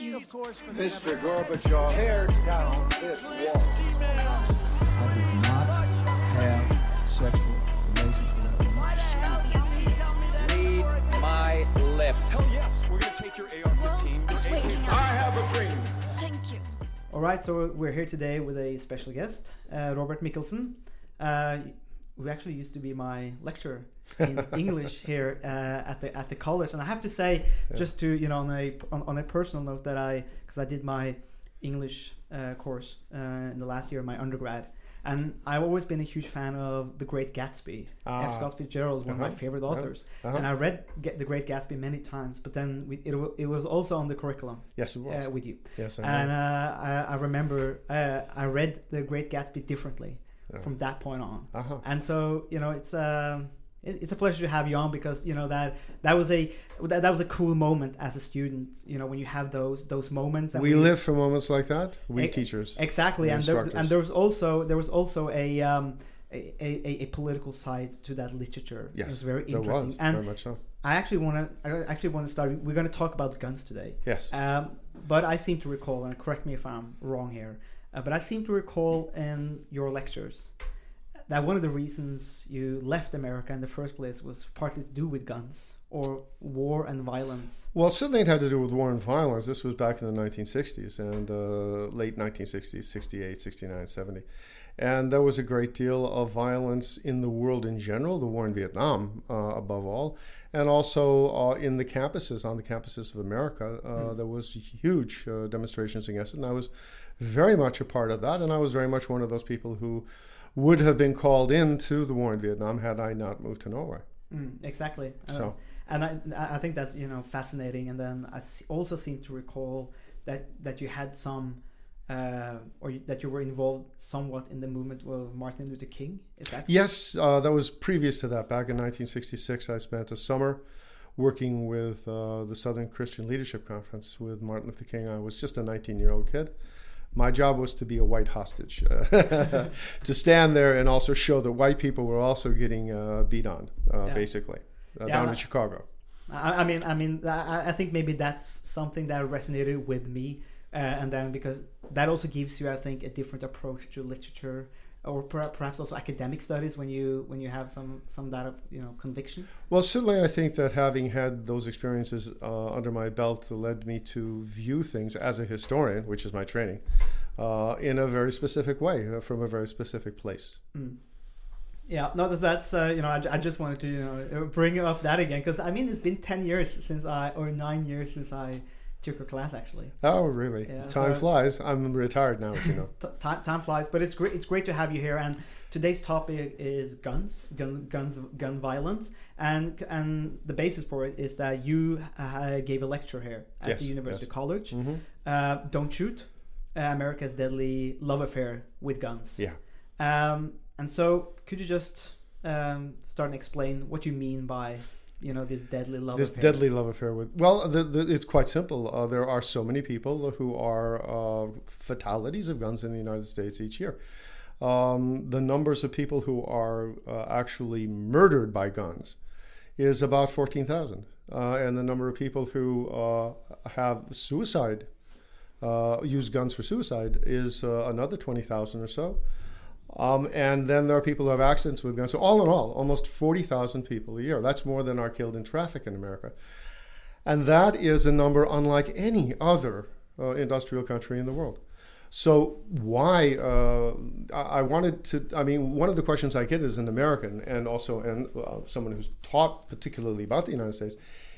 you. Mr. Gorbachev, tear down this wall. I did not have sexual relations with that woman. Read my lips. Hell yes, we're gonna take your AR-15. This way. I have a dream. Thank you. All right, so we're here today with a special guest, uh, Robert Mikkelsen. uh, who actually used to be my lecturer in English here uh, at the at the college. And I have to say, just to you know, on a on, on a personal note, that I because I did my English uh, course uh, in the last year of my undergrad. And I've always been a huge fan of The Great Gatsby. Ah. F. Scott Fitzgerald is one of my Uh-huh. favorite authors, Uh-huh. and I read Get The Great Gatsby many times. But then we, it, it was also on the curriculum Yes, it was. uh, with you. yes, I And uh, I, I remember uh, I read The Great Gatsby differently Yeah. from that point on. uh-huh. And so you know, it's um, it, it's a pleasure to have you on because you know that that was a that, that was a cool moment as a student. You know, when you have those those moments. And We live for moments like that. We Ex- teachers. exactly, and and there, and there was also there was also a. Um, a, a, a political side to that literature. Yes, it was very interesting. was and very much so. I actually want to. I actually want to start. We're going to talk about guns today. Yes. Um, but I seem to recall, and correct me if I'm wrong here, uh, but I seem to recall in your lectures that one of the reasons you left America in the first place was partly to do with guns or war and violence. Well, certainly it had to do with war and violence. This was back in the 1960s and uh, late 1960s, 68, 69, 70. And there was a great deal of violence in the world in general, the war in Vietnam uh, above all, and also uh, in the campuses, on the campuses of America. Uh, There was huge uh, demonstrations against it, and I was very much a part of that. And I was very much one of those people who would have been called into the war in Vietnam had I not moved to Norway. Mm, exactly. Uh, So- and I, I think that's you know fascinating. And then I also seem to recall that that you had some. Uh, or that you were involved somewhat in the movement of Martin Luther King. Is that Yes, uh, that was previous to that. Back in 1966, I spent a summer working with uh, the Southern Christian Leadership Conference with Martin Luther King. I was just a 19 year old kid. My job was to be a white hostage, to stand there and also show that white people were also getting uh, beat on, uh, Yeah. basically, uh, Yeah, down I- in Chicago. I, I mean, I mean, I, I think maybe that's something that resonated with me, uh, and then because that also gives you, I think, a different approach to literature, or per- perhaps also academic studies when you when you have some some that of you know conviction. Well, certainly, I think that having had those experiences uh, under my belt led me to view things as a historian, which is my training, uh, in a very specific way, uh, from a very specific place. Mm. Yeah, no, that's, that's uh, you know, I, I just wanted to you know bring up that again because I mean it's been ten years since I or nine years since I took a class actually. Oh, really? Yeah, Time so- flies. I'm retired now, you know. T- time, time flies, but it's great. It's great to have you here. And today's topic is guns, gun, guns, gun violence, and and the basis for it is that you uh, gave a lecture here at Yes, the University yes. College. hmm Uh, Don't shoot, uh, America's deadly love affair with guns. Yeah. Um, and so, could you just um, start and explain what you mean by you know this deadly love This affair? deadly love affair with. Well, the, the, it's quite simple. Uh, there are so many people who are uh, fatalities of guns in the United States each year. Um, the numbers of people who are uh, actually murdered by guns is about 14,000. Uh, and the number of people who uh, have suicide, uh, use guns for suicide, is uh, another 20,000 or so. Um, and then there are people who have accidents with guns. So all in all, almost 40,000 people a year. That's more than are killed in traffic in America. And that is a number unlike any other uh, industrial country in the world. So why? Uh, I wanted to. I mean, one of the questions I get as an American and also and uh, someone who's taught particularly about the United States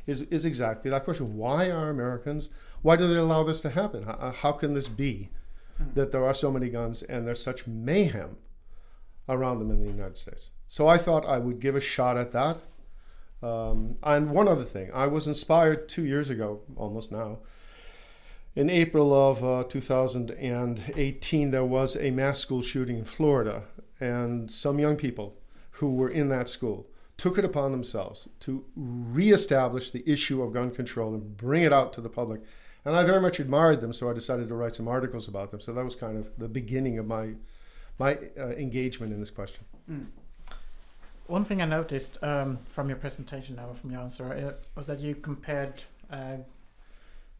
is is exactly that question. Why are Americans? Why do they allow this to happen? How, how can this be that there are so many guns and there's such mayhem around them in the United States? So I thought I would give a shot at that. Um, and one other thing, I was inspired two years ago, almost now. In April of uh, 2018, there was a mass school shooting in Florida, and some young people who were in that school took it upon themselves to reestablish the issue of gun control and bring it out to the public. And I very much admired them, so I decided to write some articles about them. So that was kind of the beginning of my my uh, engagement in this question. One thing I noticed um, from your presentation now, from your answer, uh, was that you compared uh,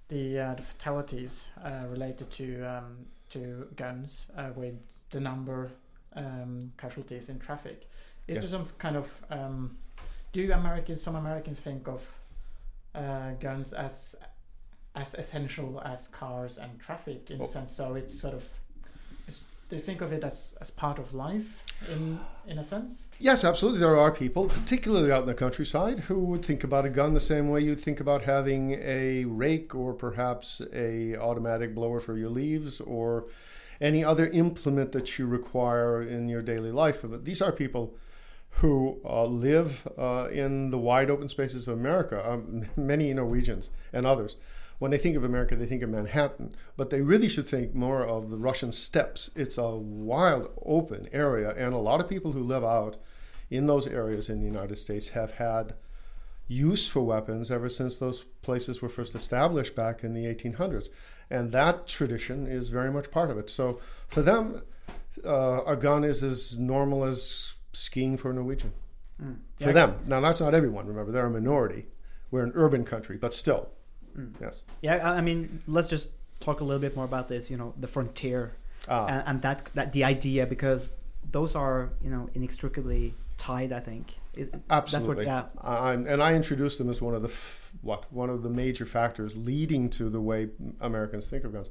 the uh, the fatalities uh, related to um, to guns uh, with the number um, casualties in traffic. Is Yes. there some kind of um, do Americans some Americans think of uh, guns as as essential as cars and traffic in Oh. a sense? So it's sort of they think of it as, as part of life in in a sense. Yes, absolutely. There are people, particularly out in the countryside, who would think about a gun the same way you'd think about having a rake or perhaps a automatic blower for your leaves or any other implement that you require in your daily life. But these are people who uh, live uh, in the wide open spaces of America. Um, many Norwegians and others, when they think of America, they think of Manhattan, but they really should think more of the Russian steppes. It's a wild, open area, and a lot of people who live out in those areas in the United States have had use for weapons ever since those places were first established back in the 1800s. And that tradition is very much part of it. So for them, uh, a gun is as normal as skiing for a Norwegian. Mm. For Yeah, them. Now, that's not everyone, remember, they're a minority. We're an urban country, but still. Mm. Yes. Yeah, I I mean, let's just talk a little bit more about this. You know, the frontier Ah. and, and that that the idea because those are you know inextricably tied. I think. Is- Absolutely. That's what, yeah. I, and I introduced them as one of the f- what one of the major factors leading to the way Americans think of guns.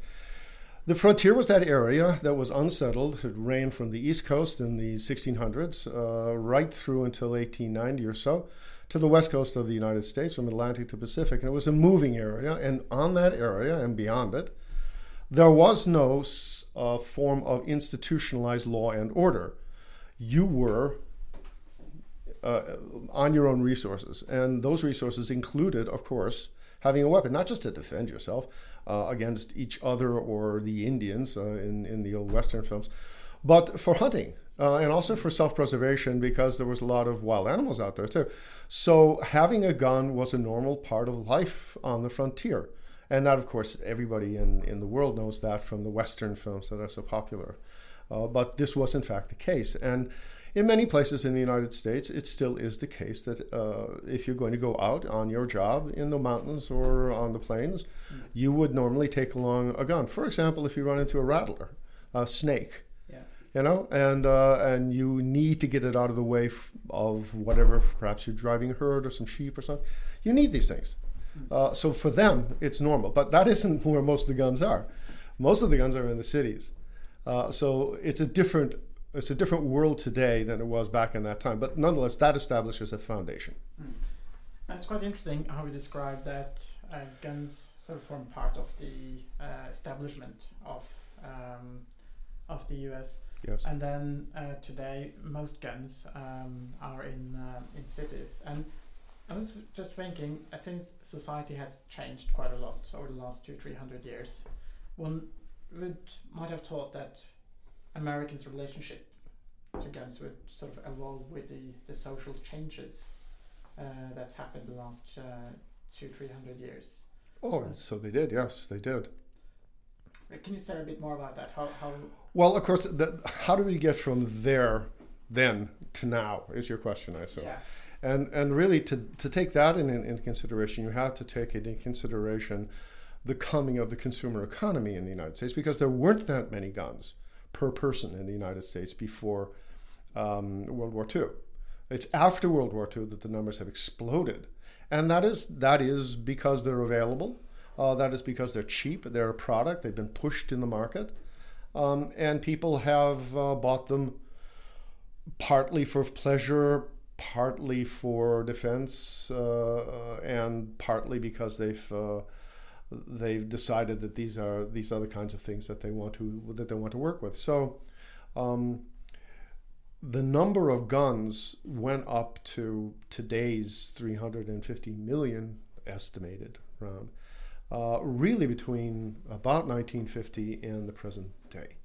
The frontier was that area that was unsettled. It ran from the East Coast in the 1600s uh, right through until 1890 or so to the west coast of the United States, from Atlantic to Pacific. And it was a moving area. And on that area and beyond it, there was no uh, form of institutionalized law and order. You were uh, on your own resources. And those resources included, of course, having a weapon, not just to defend yourself uh, against each other or the Indians uh, in, in the old Western films, but for hunting. Uh, and also for self-preservation because there was a lot of wild animals out there too. So having a gun was a normal part of life on the frontier. And that, of course, everybody in, in the world knows that from the Western films that are so popular. Uh, but this was, in fact, the case. And in many places in the United States, it still is the case that uh, if you're going to go out on your job in the mountains or on the plains, you would normally take along a gun. For example, if you run into a rattler, a snake. You know, and uh, and you need to get it out of the way of whatever. Perhaps you're driving a herd or some sheep or something. You need these things. Uh, so for them, it's normal. But that isn't where most of the guns are. Most of the guns are in the cities. Uh, so it's a different it's a different world today than it was back in that time. But nonetheless, that establishes a foundation. It's quite interesting how we describe that uh, guns sort of form part of the uh, establishment of um, of the U.S. Yes. And then uh, today, most guns um, are in uh, in cities. And I was just thinking, uh, since society has changed quite a lot over the last two, three hundred years, one would might have thought that Americans' relationship to guns would sort of evolve with the, the social changes uh, that's happened the last uh, two, three hundred years. Oh, so they did. Yes, they did. Can you say a bit more about that? How how Well, of course, the, how do we get from there then to now? Is your question, I assume. yeah And and really, to, to take that in, in, in consideration, you have to take into consideration the coming of the consumer economy in the United States because there weren't that many guns per person in the United States before um, World War II. It's after World War II that the numbers have exploded, and that is that is because they're available. Uh, that is because they're cheap. They're a product. They've been pushed in the market, um, and people have uh, bought them partly for pleasure, partly for defense, uh, and partly because they've uh, they've decided that these are these are the kinds of things that they want to that they want to work with. So. Um, the number of guns went up to today's 350 million estimated round, uh, really between about 1950 and the present day.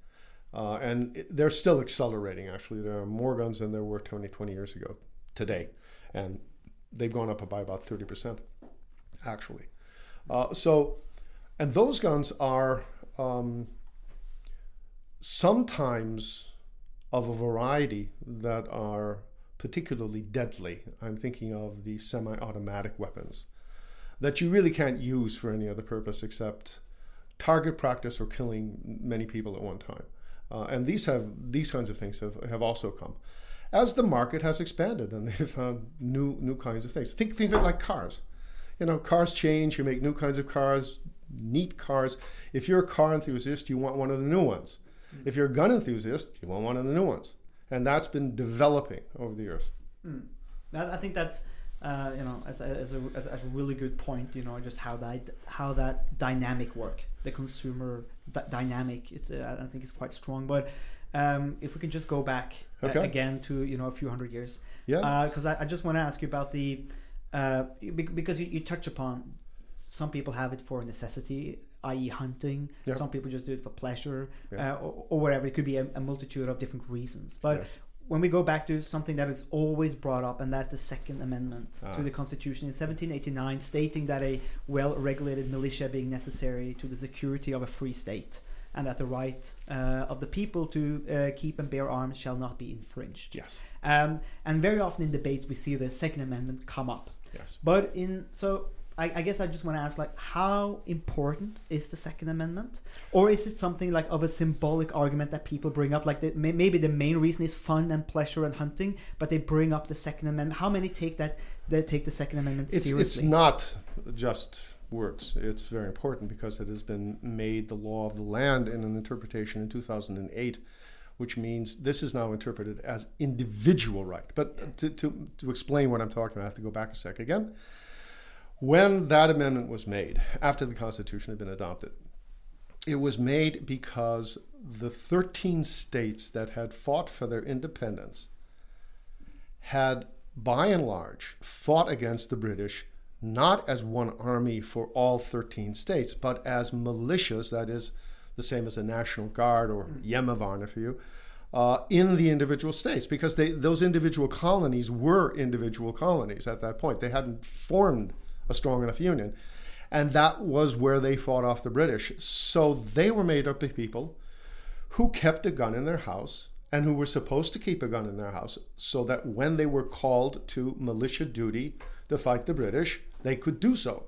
Uh, and it, they're still accelerating, actually. There are more guns than there were 20, 20 years ago today. And they've gone up by about 30%, actually. Uh, so, and those guns are um, sometimes of a variety that are particularly deadly. I'm thinking of the semi automatic weapons. That you really can't use for any other purpose except target practice or killing many people at one time. Uh, and these have these kinds of things have, have also come as the market has expanded and they've found new new kinds of things. Think think of it like cars. You know, cars change. You make new kinds of cars, neat cars. If you're a car enthusiast, you want one of the new ones. If you're a gun enthusiast, you want one of the new ones. And that's been developing over the years. Mm. I think that's uh, you know as a, as, a, as, as a really good point. You know just how that how that dynamic work, the consumer d- dynamic. It's uh, I think it's quite strong. But um, if we can just go back uh, Okay. again to you know a few hundred years, Yeah. because I, I just want to ask you about the uh, because you, you touch upon some people have it for necessity, i.e., hunting. Yeah. Some people just do it for pleasure, Yeah. uh, or, or whatever. It could be a, a multitude of different reasons. But Yes. When we go back to something that is always brought up, and that's the Second Amendment Ah. to the Constitution in 1789, stating that a well-regulated militia being necessary to the security of a free state, and that the right uh, of the people to uh, keep and bear arms shall not be infringed. Yes. Um, and very often in debates, we see the Second Amendment come up. Yes. But in so. I, I guess I just want to ask, like, how important is the Second Amendment, or is it something like of a symbolic argument that people bring up? Like, the, maybe the main reason is fun and pleasure and hunting, but they bring up the Second Amendment. How many take that? They take the Second Amendment It's, it's not just words. It's very important because it has been made the law of the land in an interpretation in 2008, which means this is now interpreted as individual right. But to, to, to explain what I'm talking about, I have to go back a sec again. When that amendment was made, after the Constitution had been adopted, it was made because the 13 states that had fought for their independence had, by and large, fought against the British not as one army for all 13 states, but as militias, that is the same as a National Guard or Hjemmeværnet for you, uh, in the individual states, because they, those individual colonies were individual colonies at that point. They hadn't formed a strong enough union. And that was where they fought off the British. So they were made up of people who kept a gun in their house and who were supposed to keep a gun in their house so that when they were called to militia duty to fight the British, they could do so.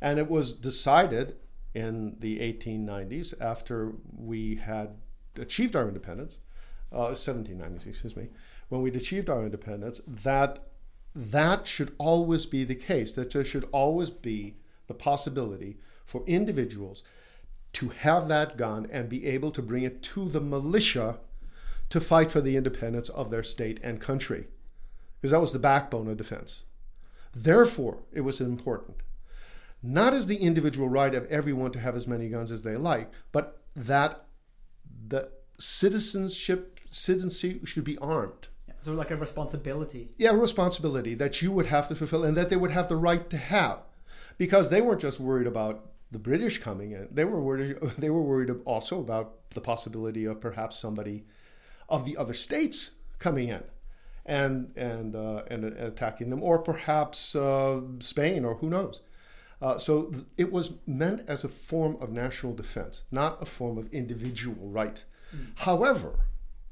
And it was decided in the 1890s, after we had achieved our independence, uh, 1790s, excuse me, when we'd achieved our independence, that that should always be the case, that there should always be the possibility for individuals to have that gun and be able to bring it to the militia to fight for the independence of their state and country. Because that was the backbone of defense. Therefore, it was important. Not as the individual right of everyone to have as many guns as they like, but that the citizenship citizenship should be armed. So like a responsibility. Yeah, a responsibility that you would have to fulfill and that they would have the right to have. Because they weren't just worried about the British coming in. They were worried they were worried also about the possibility of perhaps somebody of the other states coming in and and uh, and attacking them, or perhaps uh, Spain, or who knows. Uh, so th- it was meant as a form of national defense, not a form of individual right. However,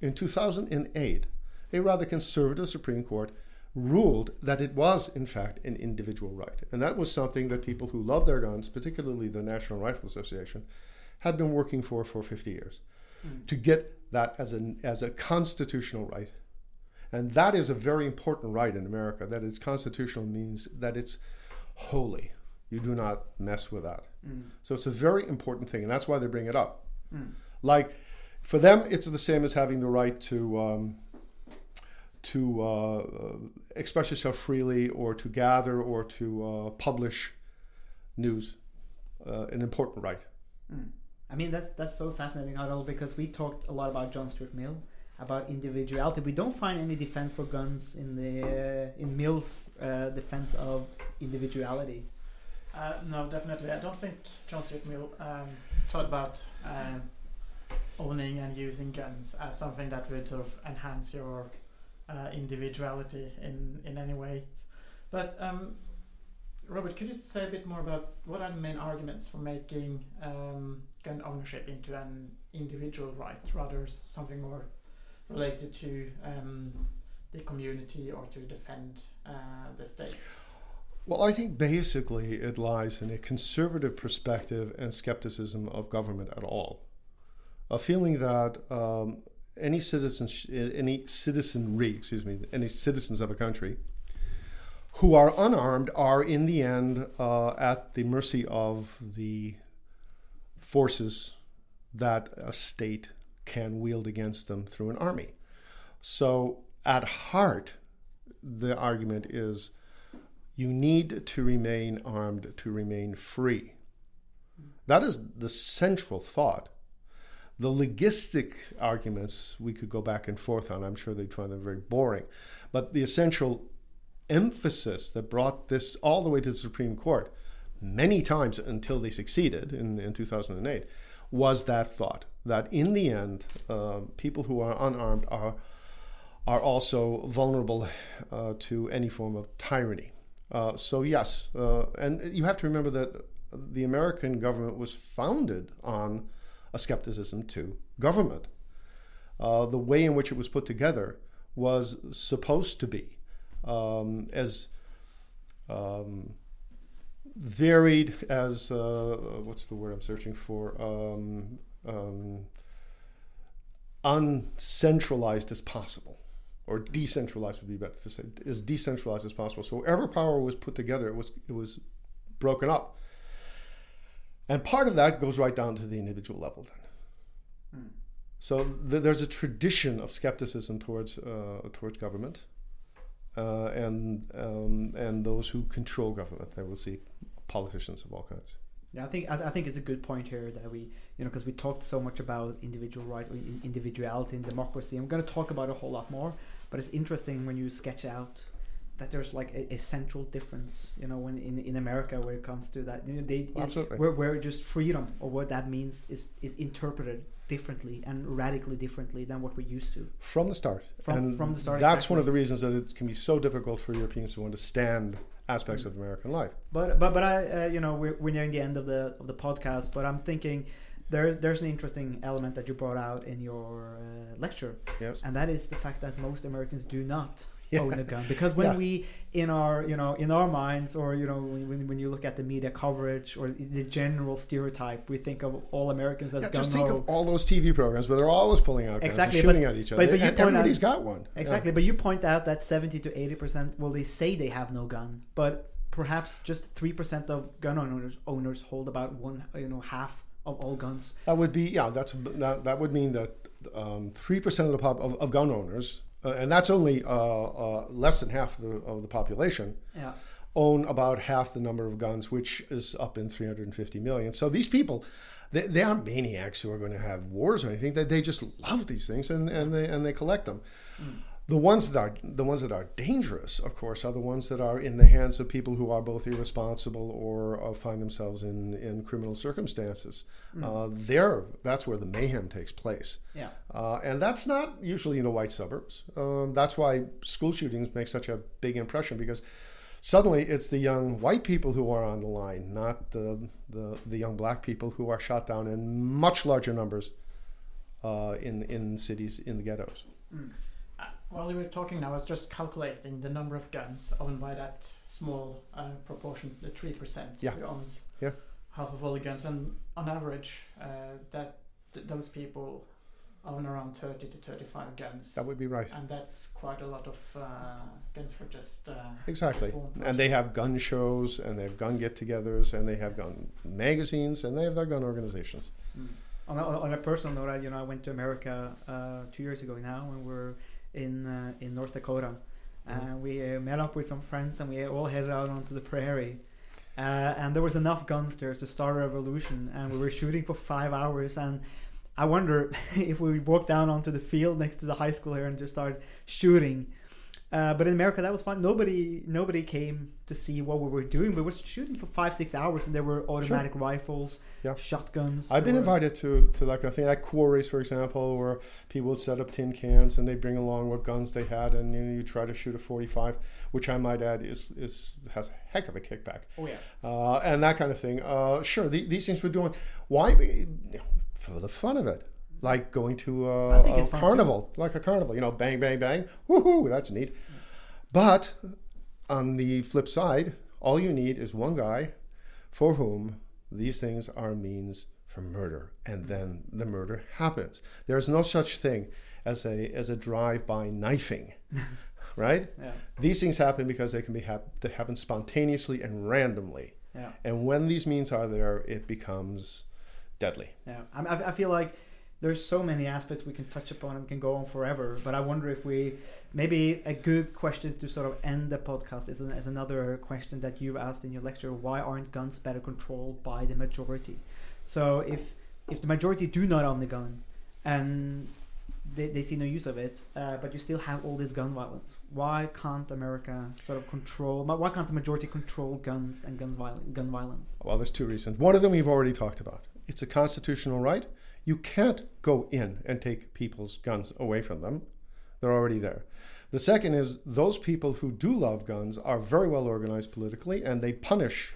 in 2008, a rather conservative Supreme Court ruled that it was, in fact, an individual right. And that was something that people who love their guns, particularly the National Rifle Association, had been working for for 50 years hmm. to get that as, an, as a constitutional right. And that is a very important right in America. That it's constitutional means that it's holy. You do not mess with that. Hmm. So it's a very important thing, and that's why they bring it up. Hmm. Like for them, it's the same as having the right to um, to uh, uh, express yourself freely, or to gather, or to uh, publish news. Uh, an important right. I mean, that's that's so fascinating, Harald, because we talked a lot about John Stuart Mill, about individuality. We don't find any defense for guns in the uh, in Mill's uh, defense of individuality. Uh, no, definitely. I don't think John Stuart Mill um, thought about um, owning and using guns as something that would sort of enhance your uh, individuality in, in any way. But um, Robert, could you say a bit more about what are the main arguments for making um, gun ownership into an individual right, rather something more related to um, the community or to defend uh, the state? Well, I think basically it lies in a conservative perspective and skepticism of government at all. A feeling that um, any citizen, any citizenry, excuse me, any citizens of a country who are unarmed are in the end uh, at the mercy of the forces that a state can wield against them through an army. So, at heart, the argument is you need to remain armed to remain free. That is the central thought. The logistic arguments we could go back and forth on. I'm sure they'd find them very boring. But the essential emphasis that brought this all the way to the Supreme Court many times until they succeeded in, in 2008 was that thought that in the end, uh, people who are unarmed are are also vulnerable uh, to any form of tyranny. Uh, so yes, uh, and you have to remember that the American government was founded on a skepticism to government. Uh, the way in which it was put together was supposed to be um, as um, varied as uh, what's the word I'm searching for? Um, um, uncentralized as possible or decentralized would be better to say as decentralized as possible. So wherever power was put together it was it was broken up and part of that goes right down to the individual level then mm. so th- there's a tradition of skepticism towards uh, towards government uh, and um, and those who control government. I will see politicians of all kinds. Yeah, I think I, I think it's a good point here that we you know because we talked so much about individual rights, individuality, and democracy. We're going to talk about a whole lot more. But it's interesting when you sketch out that there's like a, a central difference, you know, when in, in America where it comes to that, you know, they Absolutely. where, where just freedom or what that means is is interpreted differently and radically differently than what we're used to from the start. From, and from the start, that's exactly. one of the reasons that it can be so difficult for Europeans to understand aspects mm. of American life. But but but I uh, you know we're, we're nearing the end of the of the podcast, but I'm thinking there's there's an interesting element that you brought out in your uh, lecture, yes, and that is the fact that most Americans do not yeah. own a gun. Because when yeah. we in our you know in our minds or you know when, when you look at the media coverage or the general stereotype we think of all americans as yeah, gun just think of all those tv programs where they're always pulling out guns exactly, and shooting but, at each other. but, but and everybody's out, got one. Exactly but you point out that 70 to 80 percent well they say they have no gun but perhaps just 3 percent of gun owners owners hold about one you know half of all guns. That would be yeah that's that, that would mean that um, 3% of the pop of, of gun owners uh, and that's only uh, uh, less than half of the, of the population, yeah. own about half the number of guns, which is up in 350 million. So these people, they, they aren't maniacs who are going to have wars or anything. They, they just love these things and, and they and they collect them. Mm. The ones that are the ones that are dangerous, of course, are the ones that are in the hands of people who are both irresponsible or uh, find themselves in, in criminal circumstances. Mm. Uh, there, that's where the mayhem takes place. Yeah, uh, and that's not usually in the white suburbs. Um, that's why school shootings make such a big impression because suddenly it's the young white people who are on the line, not the the, the young black people who are shot down in much larger numbers uh, in in cities in the ghettos. Mm. While you were talking now, I was just calculating the number of guns owned by that small uh, proportion, the 3% yeah. who owns yeah. half of all the guns. And on average, uh, that th- those people own around 30 to 35 guns. That would be right. And that's quite a lot of uh, guns for just. Uh, exactly. Just and they have gun shows, and they have gun get togethers, and they have gun magazines, and they have their gun organizations. Mm. On, a, on a personal note, I, you know, I went to America uh, two years ago now, and we're in uh, in North Dakota. Mm-hmm. Uh, we uh, met up with some friends and we all headed out onto the prairie. Uh, and there was enough guns there to start a revolution, and we were shooting for five hours. And I wonder if we walked down onto the field next to the high school here and just started shooting uh, but in America, that was fun. Nobody, nobody came to see what we were doing. We were shooting for five, six hours, and there were automatic sure. rifles, yeah. shotguns. I've been invited to to like I think like quarries, for example, where people would set up tin cans and they bring along what guns they had, and you, know, you try to shoot a forty-five, which I might add is is has a heck of a kickback. Oh yeah, uh, and that kind of thing. Uh, sure, the, these things we're doing. Why? For the fun of it like going to a, a carnival, too. like a carnival. You know, bang, bang, bang. Woohoo! That's neat. But on the flip side, All you need is one guy for whom these things are means for murder, and then the murder happens. There's no such thing as a as a drive-by knifing, right? Yeah. These things happen because they can be hap- they happen spontaneously and randomly, Yeah. and when these means are there, it becomes deadly. Yeah, I I feel like there's so many aspects we can touch upon and can go on forever. But I wonder if we maybe a good question to sort of end the podcast is, an, is another question that you've asked in your lecture: Why aren't guns better controlled by the majority? So if if the majority do not own the gun and they, they see no use of it, uh, but you still have all this gun violence. Why can't America sort of control? Why can't the majority control guns and guns viol- gun violence? Well, there's two reasons. One of them we've already talked about. It's a constitutional right. You can't go in and take people's guns away from them. They're already there. The second is those people who do love guns are very well organized politically and they punish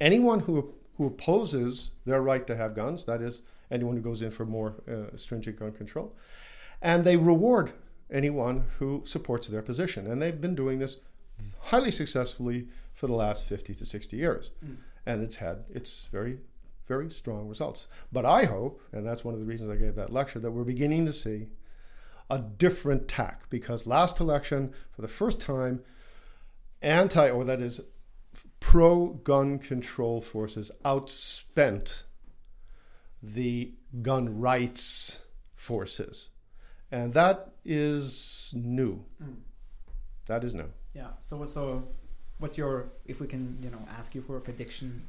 anyone who who opposes their right to have guns, that is anyone who goes in for more uh, stringent gun control, and they reward anyone who supports their position. And they've been doing this highly successfully for the last 50 to 60 years. And it's had its very, very strong results. But I hope, and that's one of the reasons I gave that lecture, that we're beginning to see a different tack because last election, for the first time, anti, or that is pro gun control forces outspent the gun rights forces. And that is new. Hmm. That is new. Yeah. So so, what's your if we can you know ask you for a prediction,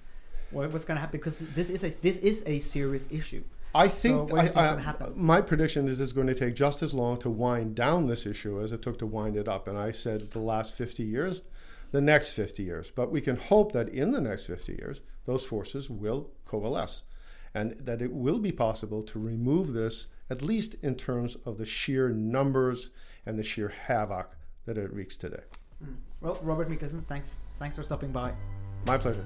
what, what's gonna happen? Because this is a this is a serious issue. I think, what I, think's I- happen? my prediction is it's going to take just as long to wind down this issue as it took to wind it up. And I said the last 50 years, the next 50 years. But we can hope that in the next 50 years, those forces will coalesce and that it will be possible to remove this, at least in terms of the sheer numbers and the sheer havoc that it wreaks today. Hmm. Well, Robert Mikkelsen, thanks thanks for stopping by. My pleasure.